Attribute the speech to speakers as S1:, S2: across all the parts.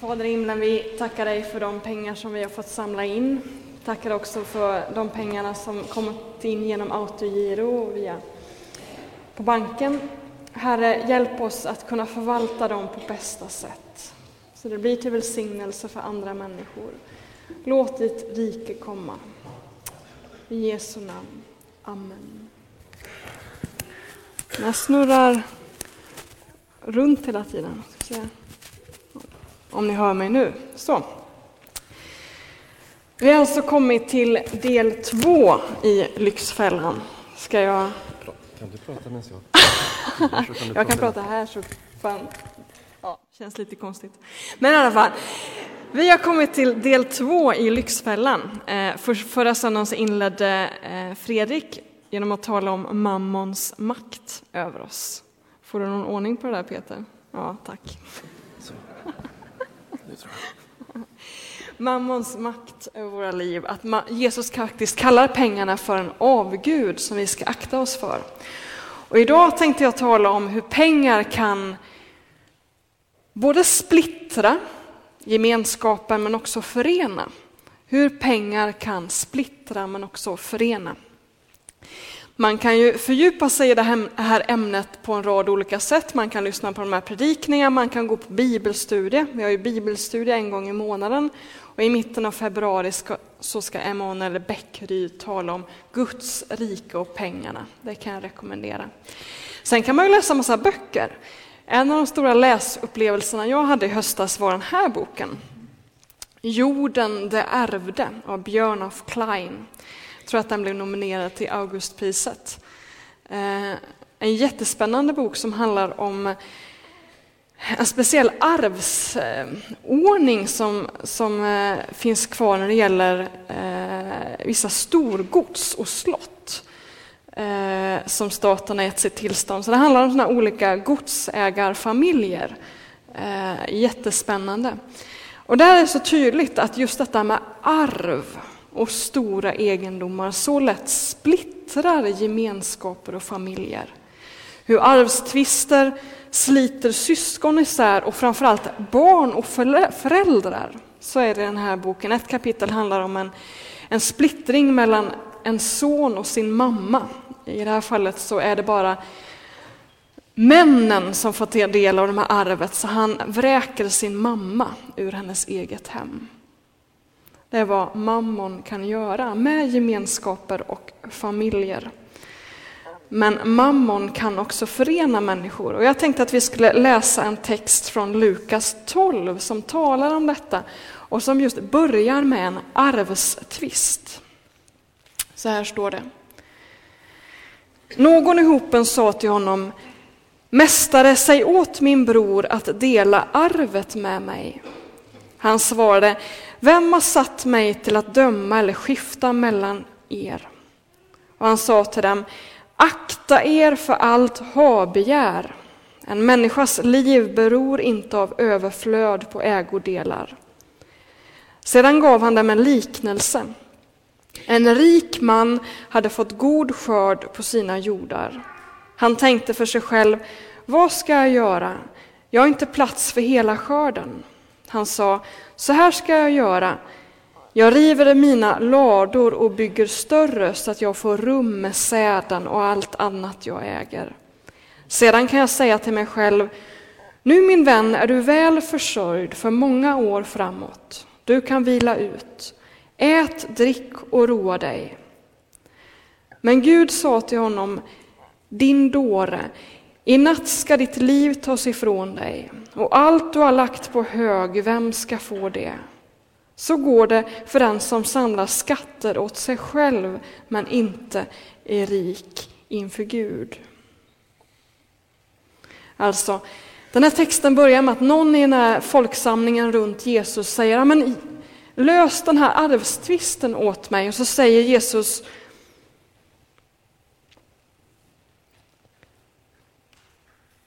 S1: Fader i himlen, vi tackar dig för de pengar som vi har fått samla in. Tackar också för de pengarna som kommit in genom autogiro och via på banken. Herre, hjälp oss att kunna förvalta dem på bästa sätt. Så det blir till välsignelse för andra människor. Låt ditt rike komma. I Jesu namn. Amen. Jag snurrar runt hela tiden. Om ni hör mig nu. Så. Vi har alltså kommit till del två i Lyxfällan. Ska jag...
S2: Kan du prata medan
S1: jag... jag kan prata här så fan... Ja, känns lite konstigt. Men i alla fall. Vi har kommit till del två i Lyxfällan. Eh, för, förra söndagen så inledde eh, Fredrik genom att tala om mammons makt över oss. Får du någon ordning på det där Peter? Ja, tack. Mammons makt över våra liv, att Jesus faktiskt kallar pengarna för en avgud som vi ska akta oss för. Och idag tänkte jag tala om hur pengar kan både splittra gemenskapen men också förena. Hur pengar kan splittra men också förena. Man kan ju fördjupa sig i det här ämnet på en rad olika sätt. Man kan lyssna på de här predikningarna, man kan gå på bibelstudie. Vi har ju bibelstudie en gång i månaden. Och I mitten av februari ska, så ska Emanuel Bäckryd tala om Guds rike och pengarna. Det kan jag rekommendera. Sen kan man ju läsa massa böcker. En av de stora läsupplevelserna jag hade i höstas var den här boken. Jorden det ärvde av Björn af Klein jag tror att den blev nominerad till Augustpriset. Eh, en jättespännande bok som handlar om en speciell arvsordning som, som eh, finns kvar när det gäller eh, vissa storgods och slott eh, som staten har gett sitt tillstånd. Så det handlar om såna olika godsägarfamiljer. Eh, jättespännande. Och där är det så tydligt att just detta med arv och stora egendomar så lätt splittrar gemenskaper och familjer. Hur arvstvister sliter syskon isär och framförallt barn och föräldrar. Så är det i den här boken. Ett kapitel handlar om en, en splittring mellan en son och sin mamma. I det här fallet så är det bara männen som får ta del av det här arvet, så han vräker sin mamma ur hennes eget hem. Det är vad mammon kan göra med gemenskaper och familjer. Men mammon kan också förena människor. Och jag tänkte att vi skulle läsa en text från Lukas 12 som talar om detta och som just börjar med en arvstvist. Så här står det. Någon i hopen sa till honom Mästare, säg åt min bror att dela arvet med mig. Han svarade vem har satt mig till att döma eller skifta mellan er? Och han sa till dem, akta er för allt habegär. En människas liv beror inte av överflöd på ägodelar. Sedan gav han dem en liknelse. En rik man hade fått god skörd på sina jordar. Han tänkte för sig själv, vad ska jag göra? Jag har inte plats för hela skörden. Han sa, så här ska jag göra. Jag river mina lador och bygger större så att jag får rum med säden och allt annat jag äger. Sedan kan jag säga till mig själv, nu min vän är du väl försörjd för många år framåt. Du kan vila ut. Ät, drick och roa dig. Men Gud sa till honom, din dåre, i natt ska ditt liv tas ifrån dig, och allt du har lagt på hög, vem ska få det? Så går det för den som samlar skatter åt sig själv, men inte är rik inför Gud. Alltså, den här texten börjar med att någon i den här folksamlingen runt Jesus säger, men lös den här arvstvisten åt mig. Och så säger Jesus,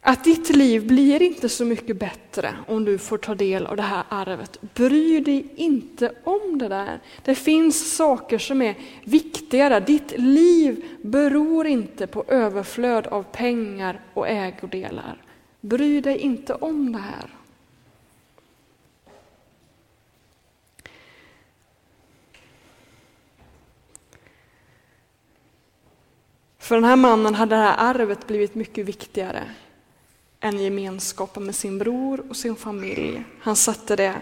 S1: Att ditt liv blir inte så mycket bättre om du får ta del av det här arvet. Bry dig inte om det där. Det finns saker som är viktigare. Ditt liv beror inte på överflöd av pengar och ägodelar. Bry dig inte om det här. För den här mannen hade det här arvet blivit mycket viktigare än gemenskapen med sin bror och sin familj. Han satte det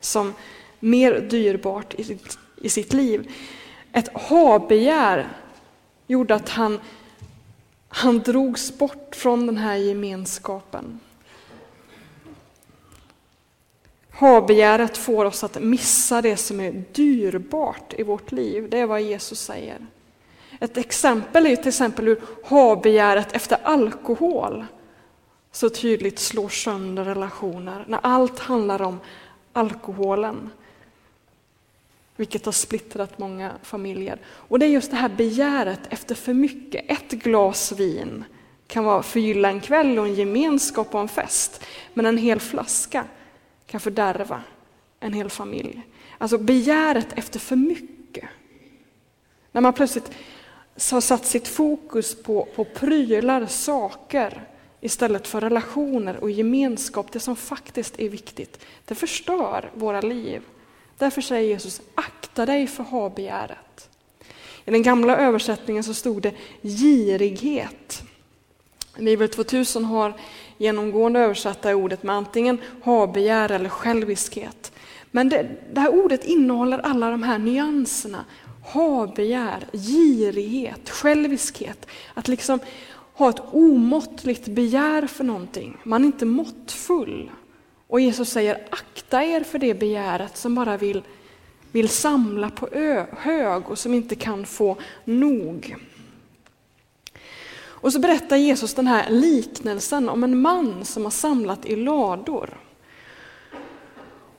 S1: som mer dyrbart i sitt, i sitt liv. Ett habegär gjorde att han, han drogs bort från den här gemenskapen. Habegäret får oss att missa det som är dyrbart i vårt liv. Det är vad Jesus säger. Ett exempel är till exempel hur habegäret efter alkohol så tydligt slår sönder relationer. När allt handlar om alkoholen. Vilket har splittrat många familjer. Och det är just det här begäret efter för mycket. Ett glas vin kan vara förgylla en kväll och en gemenskap och en fest. Men en hel flaska kan fördärva en hel familj. Alltså begäret efter för mycket. När man plötsligt har satt sitt fokus på, på prylar, saker, istället för relationer och gemenskap, det som faktiskt är viktigt. Det förstör våra liv. Därför säger Jesus, akta dig för habegäret. I den gamla översättningen så stod det girighet. Bibel 2000 har genomgående översatt det här ordet med antingen habegär eller själviskhet. Men det, det här ordet innehåller alla de här nyanserna. Habegär, girighet, själviskhet. Att liksom ha ett omåttligt begär för någonting. Man är inte måttfull. Och Jesus säger akta er för det begäret som bara vill, vill samla på ö, hög och som inte kan få nog. Och så berättar Jesus den här liknelsen om en man som har samlat i lador.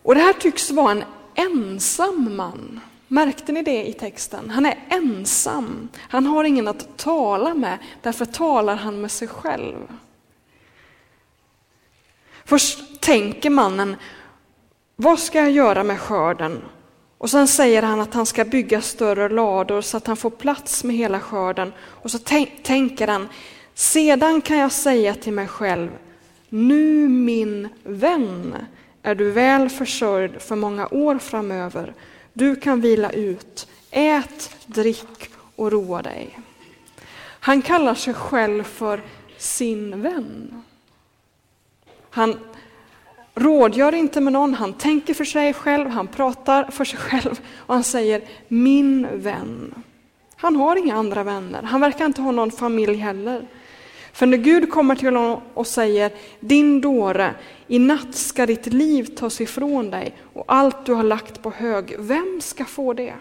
S1: Och det här tycks vara en ensam man. Märkte ni det i texten? Han är ensam. Han har ingen att tala med, därför talar han med sig själv. Först tänker mannen, vad ska jag göra med skörden? Och sen säger han att han ska bygga större lador så att han får plats med hela skörden. Och så tänker han, sedan kan jag säga till mig själv, nu min vän är du väl försörjd för många år framöver. Du kan vila ut, ät, drick och roa dig. Han kallar sig själv för sin vän. Han rådgör inte med någon, han tänker för sig själv, han pratar för sig själv och han säger min vän. Han har inga andra vänner, han verkar inte ha någon familj heller. För när Gud kommer till honom och säger din dåre, i natt ska ditt liv tas ifrån dig och allt du har lagt på hög, vem ska få det?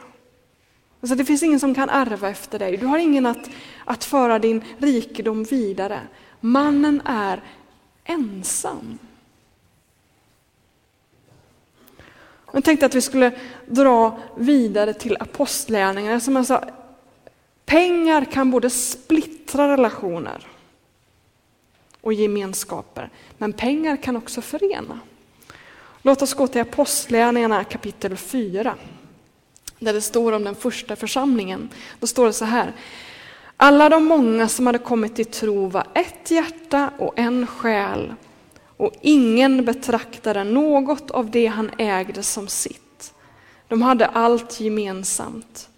S1: Alltså det finns ingen som kan ärva efter dig, du har ingen att, att föra din rikedom vidare. Mannen är ensam. Jag tänkte att vi skulle dra vidare till apostlärningarna. Som jag sa, pengar kan både splittra relationer och gemenskaper, men pengar kan också förena. Låt oss gå till Apostlagärningarna kapitel 4, där det står om den första församlingen. Då står det så här. Alla de många som hade kommit till tro var ett hjärta och en själ och ingen betraktade något av det han ägde som sitt. De hade allt gemensamt.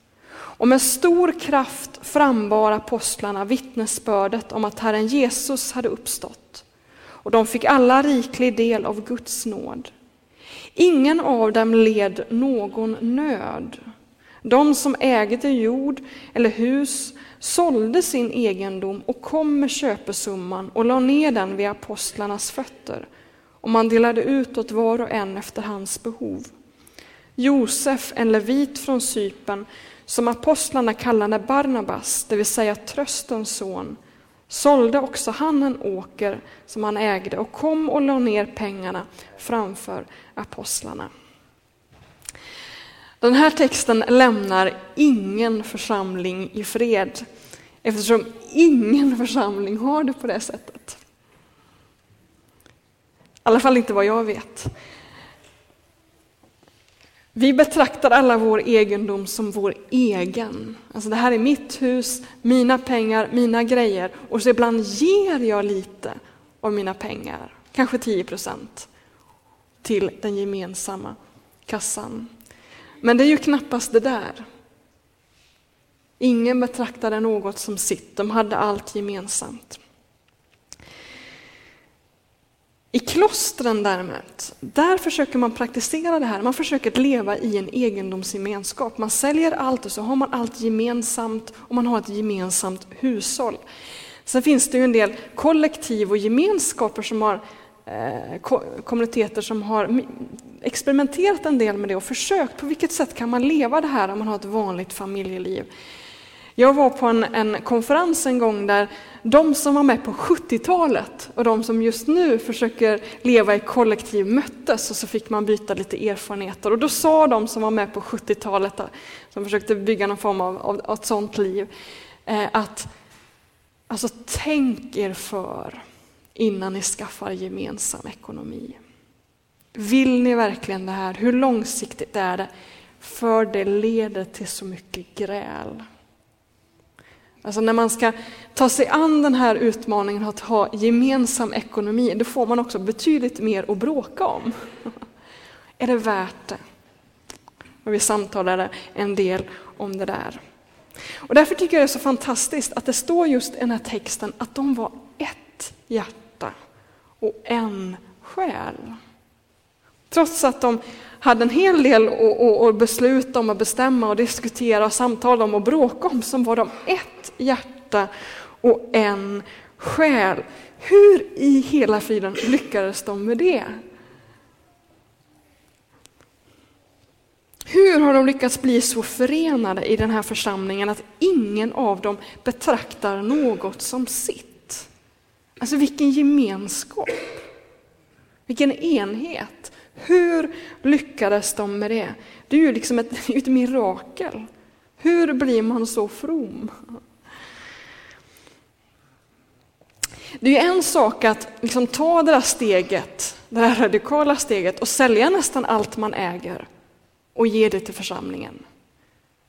S1: Och med stor kraft frambar apostlarna vittnesbördet om att Herren Jesus hade uppstått. Och de fick alla riklig del av Guds nåd. Ingen av dem led någon nöd. De som ägde jord eller hus sålde sin egendom och kom med köpesumman och lade ner den vid apostlarnas fötter. Och man delade ut åt var och en efter hans behov. Josef, en levit från Sypen, som apostlarna kallade Barnabas, det vill säga tröstens son, sålde också han en åker som han ägde och kom och lade ner pengarna framför apostlarna. Den här texten lämnar ingen församling i fred eftersom ingen församling har det på det sättet. I alla fall inte vad jag vet. Vi betraktar alla vår egendom som vår egen. Alltså det här är mitt hus, mina pengar, mina grejer. Och så ibland ger jag lite av mina pengar, kanske 10 procent, till den gemensamma kassan. Men det är ju knappast det där. Ingen betraktade något som sitt, de hade allt gemensamt. I klostren däremot, där försöker man praktisera det här. Man försöker leva i en egendomsgemenskap. Man säljer allt och så har man allt gemensamt och man har ett gemensamt hushåll. Sen finns det ju en del kollektiv och gemenskaper som har eh, kommuniteter som har experimenterat en del med det och försökt på vilket sätt kan man leva det här om man har ett vanligt familjeliv. Jag var på en, en konferens en gång där de som var med på 70-talet och de som just nu försöker leva i kollektiv möttes och så fick man byta lite erfarenheter. Och då sa de som var med på 70-talet, som försökte bygga någon form av, av, av ett sånt liv, eh, att alltså tänk er för innan ni skaffar gemensam ekonomi. Vill ni verkligen det här? Hur långsiktigt är det? För det leder till så mycket gräl. Alltså när man ska ta sig an den här utmaningen att ha gemensam ekonomi, då får man också betydligt mer att bråka om. Är det värt det? Och vi samtalade en del om det där. Och därför tycker jag det är så fantastiskt att det står just i den här texten att de var ett hjärta och en själ. Trots att de hade en hel del att besluta om, och bestämma och diskutera och samtala om och bråka om, så var de ett hjärta och en själ. Hur i hela friden lyckades de med det? Hur har de lyckats bli så förenade i den här församlingen att ingen av dem betraktar något som sitt? Alltså vilken gemenskap! Vilken enhet! Hur lyckades de med det? Det är ju liksom ett, ett mirakel. Hur blir man så from? Det är ju en sak att liksom ta det där steget, det där radikala steget och sälja nästan allt man äger och ge det till församlingen.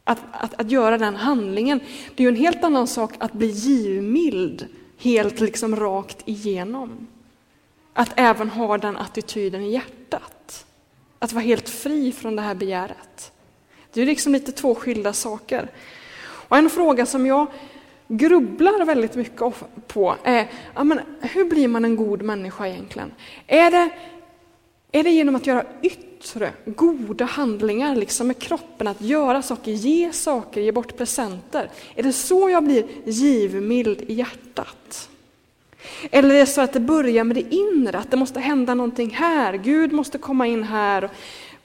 S1: Att, att, att göra den handlingen, det är ju en helt annan sak att bli givmild helt liksom rakt igenom. Att även ha den attityden i hjärtat. Att vara helt fri från det här begäret. Det är liksom lite två skilda saker. Och en fråga som jag grubblar väldigt mycket på är, ja, men, hur blir man en god människa egentligen? Är det, är det genom att göra yttre goda handlingar liksom med kroppen, att göra saker, ge saker, ge bort presenter? Är det så jag blir givmild i hjärtat? Eller är det så att det börjar med det inre, att det måste hända någonting här, Gud måste komma in här, och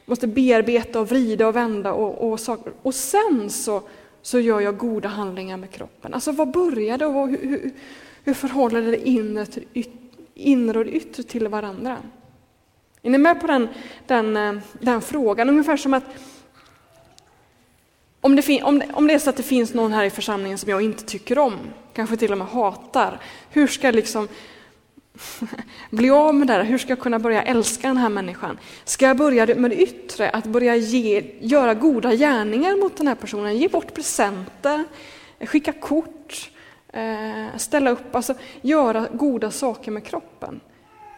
S1: måste bearbeta och vrida och vända och, och saker. Och sen så, så gör jag goda handlingar med kroppen. Alltså vad det och hur, hur, hur förhåller det inre, till yt, inre och det yttre till varandra? Är ni med på den, den, eh, den frågan? Ungefär som att om det, om, det, om det är så att det finns någon här i församlingen som jag inte tycker om, kanske till och med hatar, hur ska jag liksom bli av med det här? Hur ska jag kunna börja älska den här människan? Ska jag börja med det yttre, att börja ge, göra goda gärningar mot den här personen, ge bort presenter, skicka kort, eh, ställa upp, alltså göra goda saker med kroppen?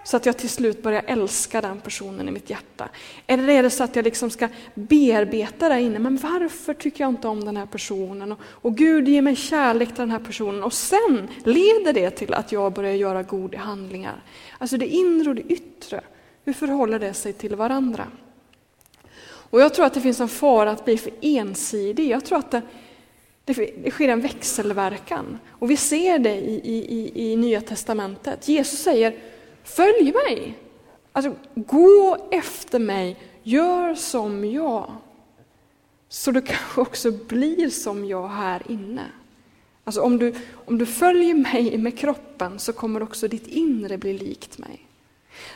S1: Så att jag till slut börjar älska den personen i mitt hjärta. Eller är det så att jag liksom ska bearbeta där inne, men varför tycker jag inte om den här personen? Och, och Gud ger mig kärlek till den här personen och sen leder det till att jag börjar göra goda handlingar. Alltså det inre och det yttre, hur förhåller det sig till varandra? Och jag tror att det finns en fara att bli för ensidig. Jag tror att det, det sker en växelverkan. Och vi ser det i, i, i, i Nya Testamentet. Jesus säger Följ mig! Alltså, gå efter mig, gör som jag. Så du kanske också blir som jag här inne. Alltså om du, om du följer mig med kroppen så kommer också ditt inre bli likt mig.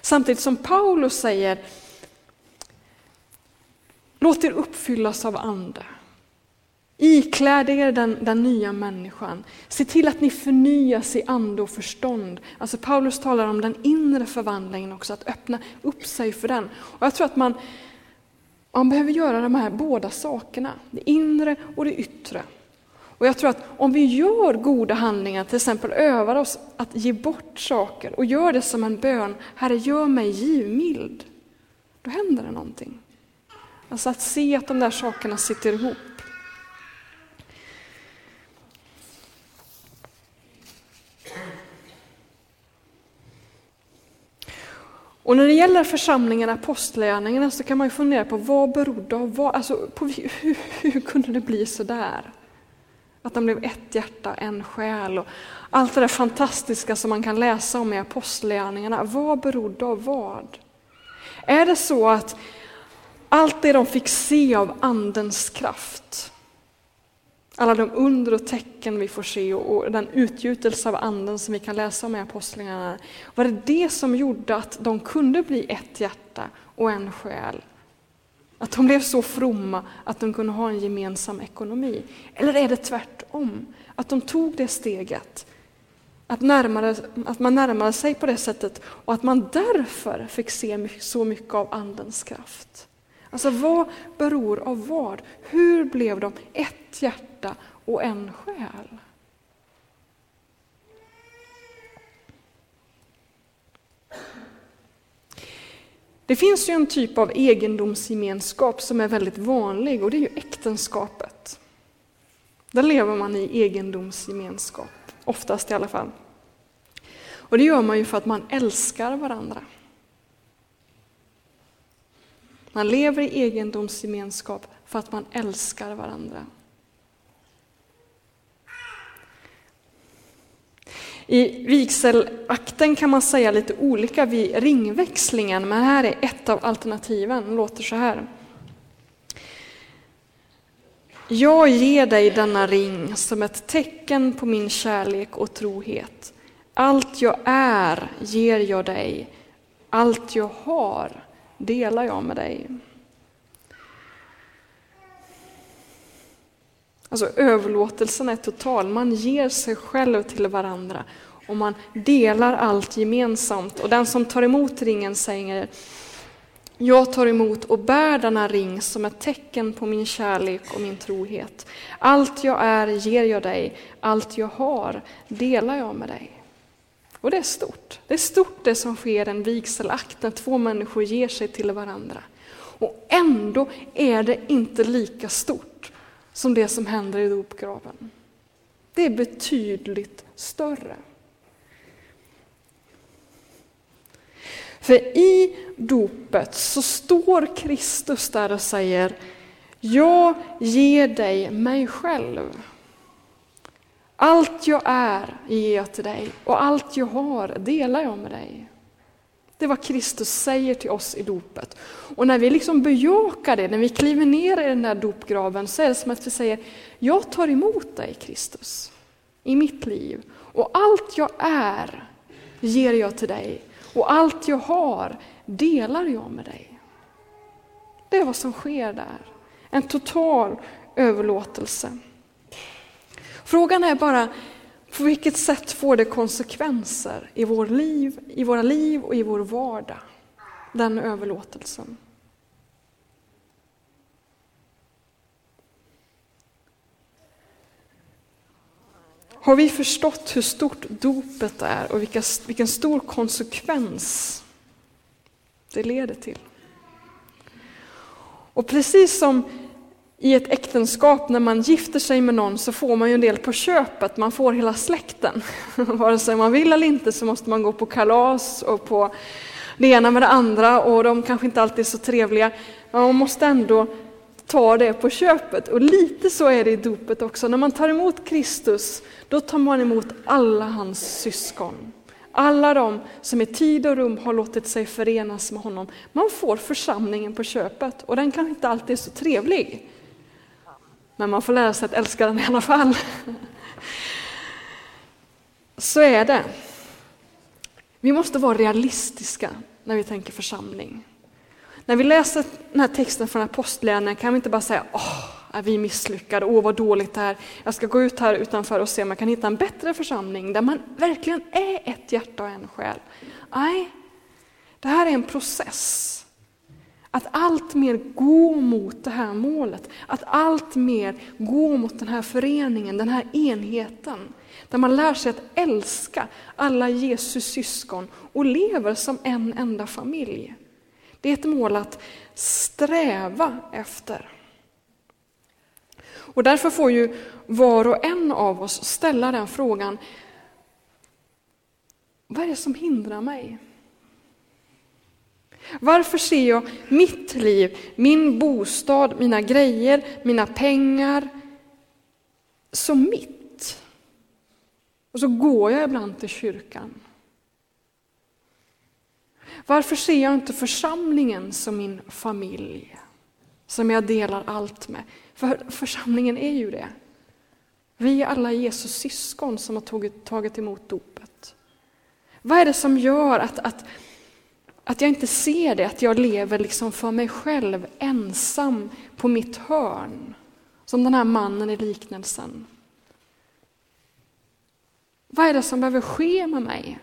S1: Samtidigt som Paulus säger, låt er uppfyllas av ande. Ikläd er den, den nya människan. Se till att ni förnyas i ande och förstånd. Alltså Paulus talar om den inre förvandlingen också, att öppna upp sig för den. Och jag tror att man, man behöver göra de här båda sakerna, det inre och det yttre. Och jag tror att om vi gör goda handlingar, till exempel övar oss att ge bort saker och gör det som en bön, Herre gör mig givmild, då händer det någonting. Alltså att se att de där sakerna sitter ihop. Och när det gäller församlingen Apostlagärningarna så kan man ju fundera på vad berodde av vad, alltså på, hur, hur kunde det bli så där? Att de blev ett hjärta, en själ och allt det där fantastiska som man kan läsa om i Apostlagärningarna. Vad berodde av vad? Är det så att allt det de fick se av Andens kraft, alla de under och tecken vi får se och den utgjutelse av Anden som vi kan läsa om i Apostlagärningarna, var det det som gjorde att de kunde bli ett hjärta och en själ? Att de blev så fromma att de kunde ha en gemensam ekonomi? Eller är det tvärtom? Att de tog det steget, att, närmare, att man närmade sig på det sättet och att man därför fick se så mycket av Andens kraft. Alltså vad beror av vad? Hur blev de ett hjärta och en själ? Det finns ju en typ av egendomsgemenskap som är väldigt vanlig och det är ju äktenskapet. Där lever man i egendomsgemenskap, oftast i alla fall. Och det gör man ju för att man älskar varandra. Man lever i egendomsgemenskap för att man älskar varandra. I vigselakten kan man säga lite olika vid ringväxlingen, men här är ett av alternativen. Det låter så här. Jag ger dig denna ring som ett tecken på min kärlek och trohet. Allt jag är ger jag dig, allt jag har delar jag med dig. Alltså överlåtelsen är total, man ger sig själv till varandra och man delar allt gemensamt. Och den som tar emot ringen säger jag tar emot och bär denna ring som ett tecken på min kärlek och min trohet. Allt jag är ger jag dig, allt jag har delar jag med dig. Och det är stort. Det är stort det som sker en vigselakt när två människor ger sig till varandra. Och ändå är det inte lika stort som det som händer i dopgraven. Det är betydligt större. För i dopet så står Kristus där och säger Jag ger dig mig själv. Allt jag är ger jag till dig och allt jag har delar jag med dig. Det är vad Kristus säger till oss i dopet. Och när vi liksom bejakar det, när vi kliver ner i den där dopgraven, så är det som att vi säger, jag tar emot dig Kristus i mitt liv. Och allt jag är ger jag till dig. Och allt jag har delar jag med dig. Det är vad som sker där. En total överlåtelse. Frågan är bara, på vilket sätt får det konsekvenser i, vår liv, i våra liv och i vår vardag? Den överlåtelsen. Har vi förstått hur stort dopet är och vilka, vilken stor konsekvens det leder till? Och precis som i ett äktenskap när man gifter sig med någon så får man ju en del på köpet, man får hela släkten. Vare sig man vill eller inte så måste man gå på kalas och på det ena med det andra och de kanske inte alltid är så trevliga. Men man måste ändå ta det på köpet och lite så är det i dopet också. När man tar emot Kristus då tar man emot alla hans syskon. Alla de som i tid och rum har låtit sig förenas med honom. Man får församlingen på köpet och den kanske inte alltid är så trevlig. Men man får lära sig att älska den i alla fall. Så är det. Vi måste vara realistiska när vi tänker församling. När vi läser den här texten från Apostlagärningarna kan vi inte bara säga åh, är vi misslyckade, åh vad dåligt det här. Jag ska gå ut här utanför och se om jag kan hitta en bättre församling där man verkligen är ett hjärta och en själ. Nej, det här är en process. Att allt mer gå mot det här målet, att allt mer gå mot den här föreningen, den här enheten. Där man lär sig att älska alla Jesus syskon och lever som en enda familj. Det är ett mål att sträva efter. Och därför får ju var och en av oss ställa den frågan, vad är det som hindrar mig? Varför ser jag mitt liv, min bostad, mina grejer, mina pengar som mitt? Och så går jag ibland till kyrkan. Varför ser jag inte församlingen som min familj? Som jag delar allt med. För församlingen är ju det. Vi är alla Jesus syskon som har tagit, tagit emot dopet. Vad är det som gör att, att, att jag inte ser det, att jag lever liksom för mig själv ensam på mitt hörn? Som den här mannen i liknelsen. Vad är det som behöver ske med mig?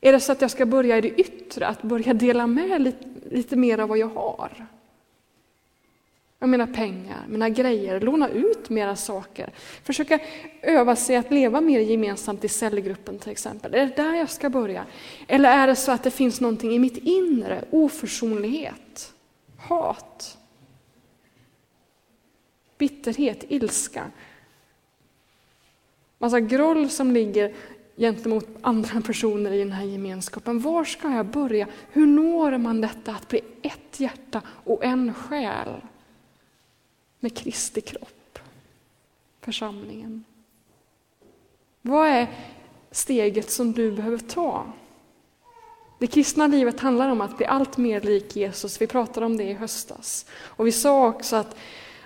S1: Är det så att jag ska börja i det yttre, att börja dela med lite, lite mer av vad jag har? Av mina pengar, mina grejer, låna ut mera saker. Försöka öva sig att leva mer gemensamt i cellgruppen till exempel. Är det där jag ska börja? Eller är det så att det finns någonting i mitt inre, oförsonlighet, hat, bitterhet, ilska? Massa groll som ligger gentemot andra personer i den här gemenskapen. Var ska jag börja? Hur når man detta att bli ett hjärta och en själ med Kristi kropp, församlingen? Vad är steget som du behöver ta? Det kristna livet handlar om att bli allt mer lik Jesus. Vi pratade om det i höstas. Och vi sa också att,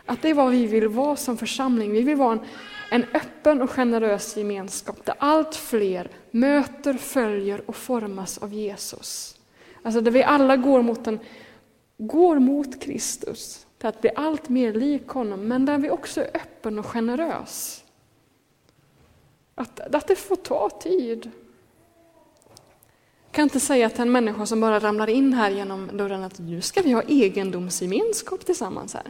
S1: att det är vad vi vill vara som församling. Vi vill vara en en öppen och generös gemenskap där allt fler möter, följer och formas av Jesus. Alltså där vi alla går mot, en, går mot Kristus, till att bli allt mer lik honom, men där vi också är öppen och generös. Att, att det får ta tid. Jag kan inte säga till en människa som bara ramlar in här genom dörren att nu ska vi ha egendomsgemenskap tillsammans här.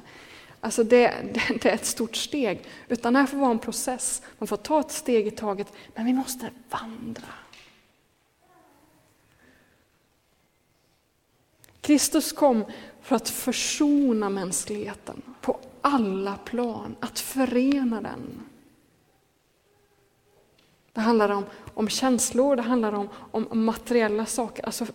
S1: Alltså det, det, det, är ett stort steg, utan det här får vara en process. Man får ta ett steg i taget, men vi måste vandra. Kristus kom för att försona mänskligheten på alla plan, att förena den. Det handlar om, om känslor, det handlar om, om materiella saker, alltså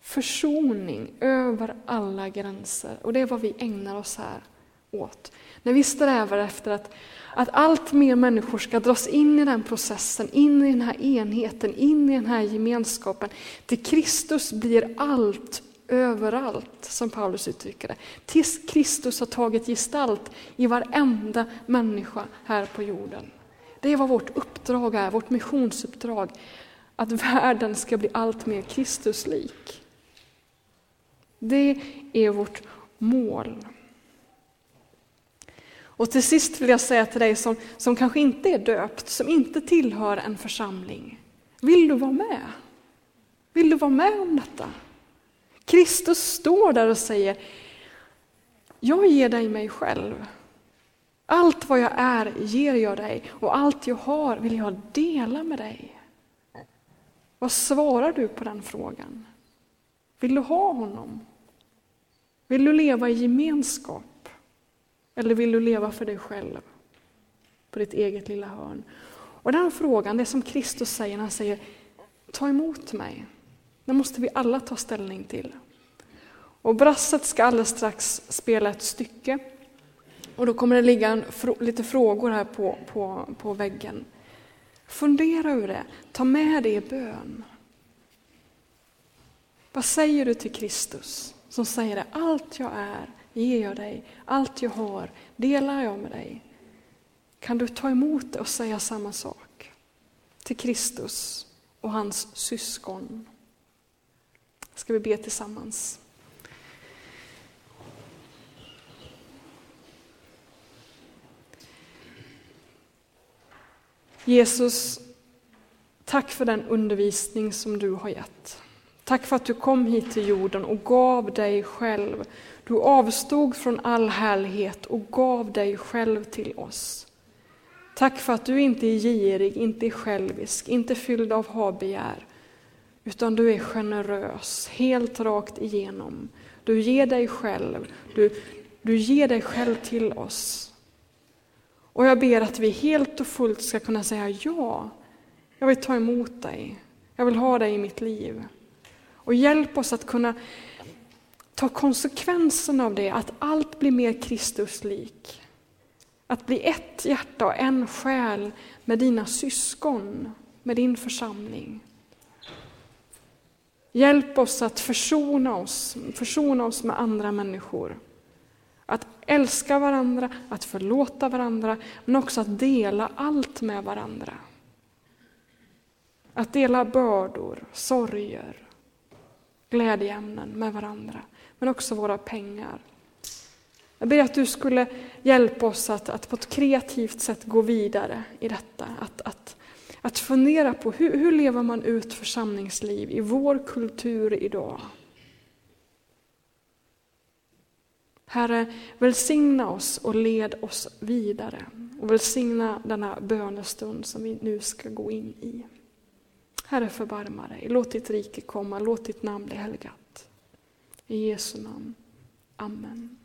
S1: försoning över alla gränser. Och det är vad vi ägnar oss här åt. När vi strävar efter att, att allt mer människor ska dras in i den processen, in i den här enheten, in i den här gemenskapen. Till Kristus blir allt överallt, som Paulus uttrycker det. Tills Kristus har tagit gestalt i varenda människa här på jorden. Det är vad vårt uppdrag är, vårt missionsuppdrag. Att världen ska bli allt mer Kristuslik. Det är vårt mål. Och till sist vill jag säga till dig som, som kanske inte är döpt, som inte tillhör en församling. Vill du vara med? Vill du vara med om detta? Kristus står där och säger, jag ger dig mig själv. Allt vad jag är ger jag dig och allt jag har vill jag dela med dig. Vad svarar du på den frågan? Vill du ha honom? Vill du leva i gemenskap? Eller vill du leva för dig själv? På ditt eget lilla hörn. Och den frågan, det som Kristus säger när han säger ta emot mig. Det måste vi alla ta ställning till. Och brasset ska alldeles strax spela ett stycke. Och då kommer det ligga en, lite frågor här på, på, på väggen. Fundera över det, ta med det i bön. Vad säger du till Kristus som säger det, allt jag är ger jag dig. Allt jag har delar jag med dig. Kan du ta emot det och säga samma sak till Kristus och hans syskon? Ska vi be tillsammans? Jesus, tack för den undervisning som du har gett. Tack för att du kom hit till jorden och gav dig själv du avstod från all härlighet och gav dig själv till oss. Tack för att du inte är girig, inte är självisk, inte fylld av habegär, utan du är generös, helt rakt igenom. Du ger dig själv, du, du ger dig själv till oss. Och jag ber att vi helt och fullt ska kunna säga ja, jag vill ta emot dig, jag vill ha dig i mitt liv. Och hjälp oss att kunna ta konsekvensen av det, att allt blir mer Kristuslik. Att bli ett hjärta och en själ med dina syskon, med din församling. Hjälp oss att försona oss, försona oss med andra människor. Att älska varandra, att förlåta varandra, men också att dela allt med varandra. Att dela bördor, sorger, glädjeämnen med varandra, men också våra pengar. Jag ber att du skulle hjälpa oss att, att på ett kreativt sätt gå vidare i detta. Att, att, att fundera på hur, hur lever man ut församlingsliv i vår kultur idag? Herre, välsigna oss och led oss vidare. Och välsigna denna bönestund som vi nu ska gå in i. Herre, förbarma dig. Låt ditt rike komma, låt ditt namn bli helgat. I Jesu namn. Amen.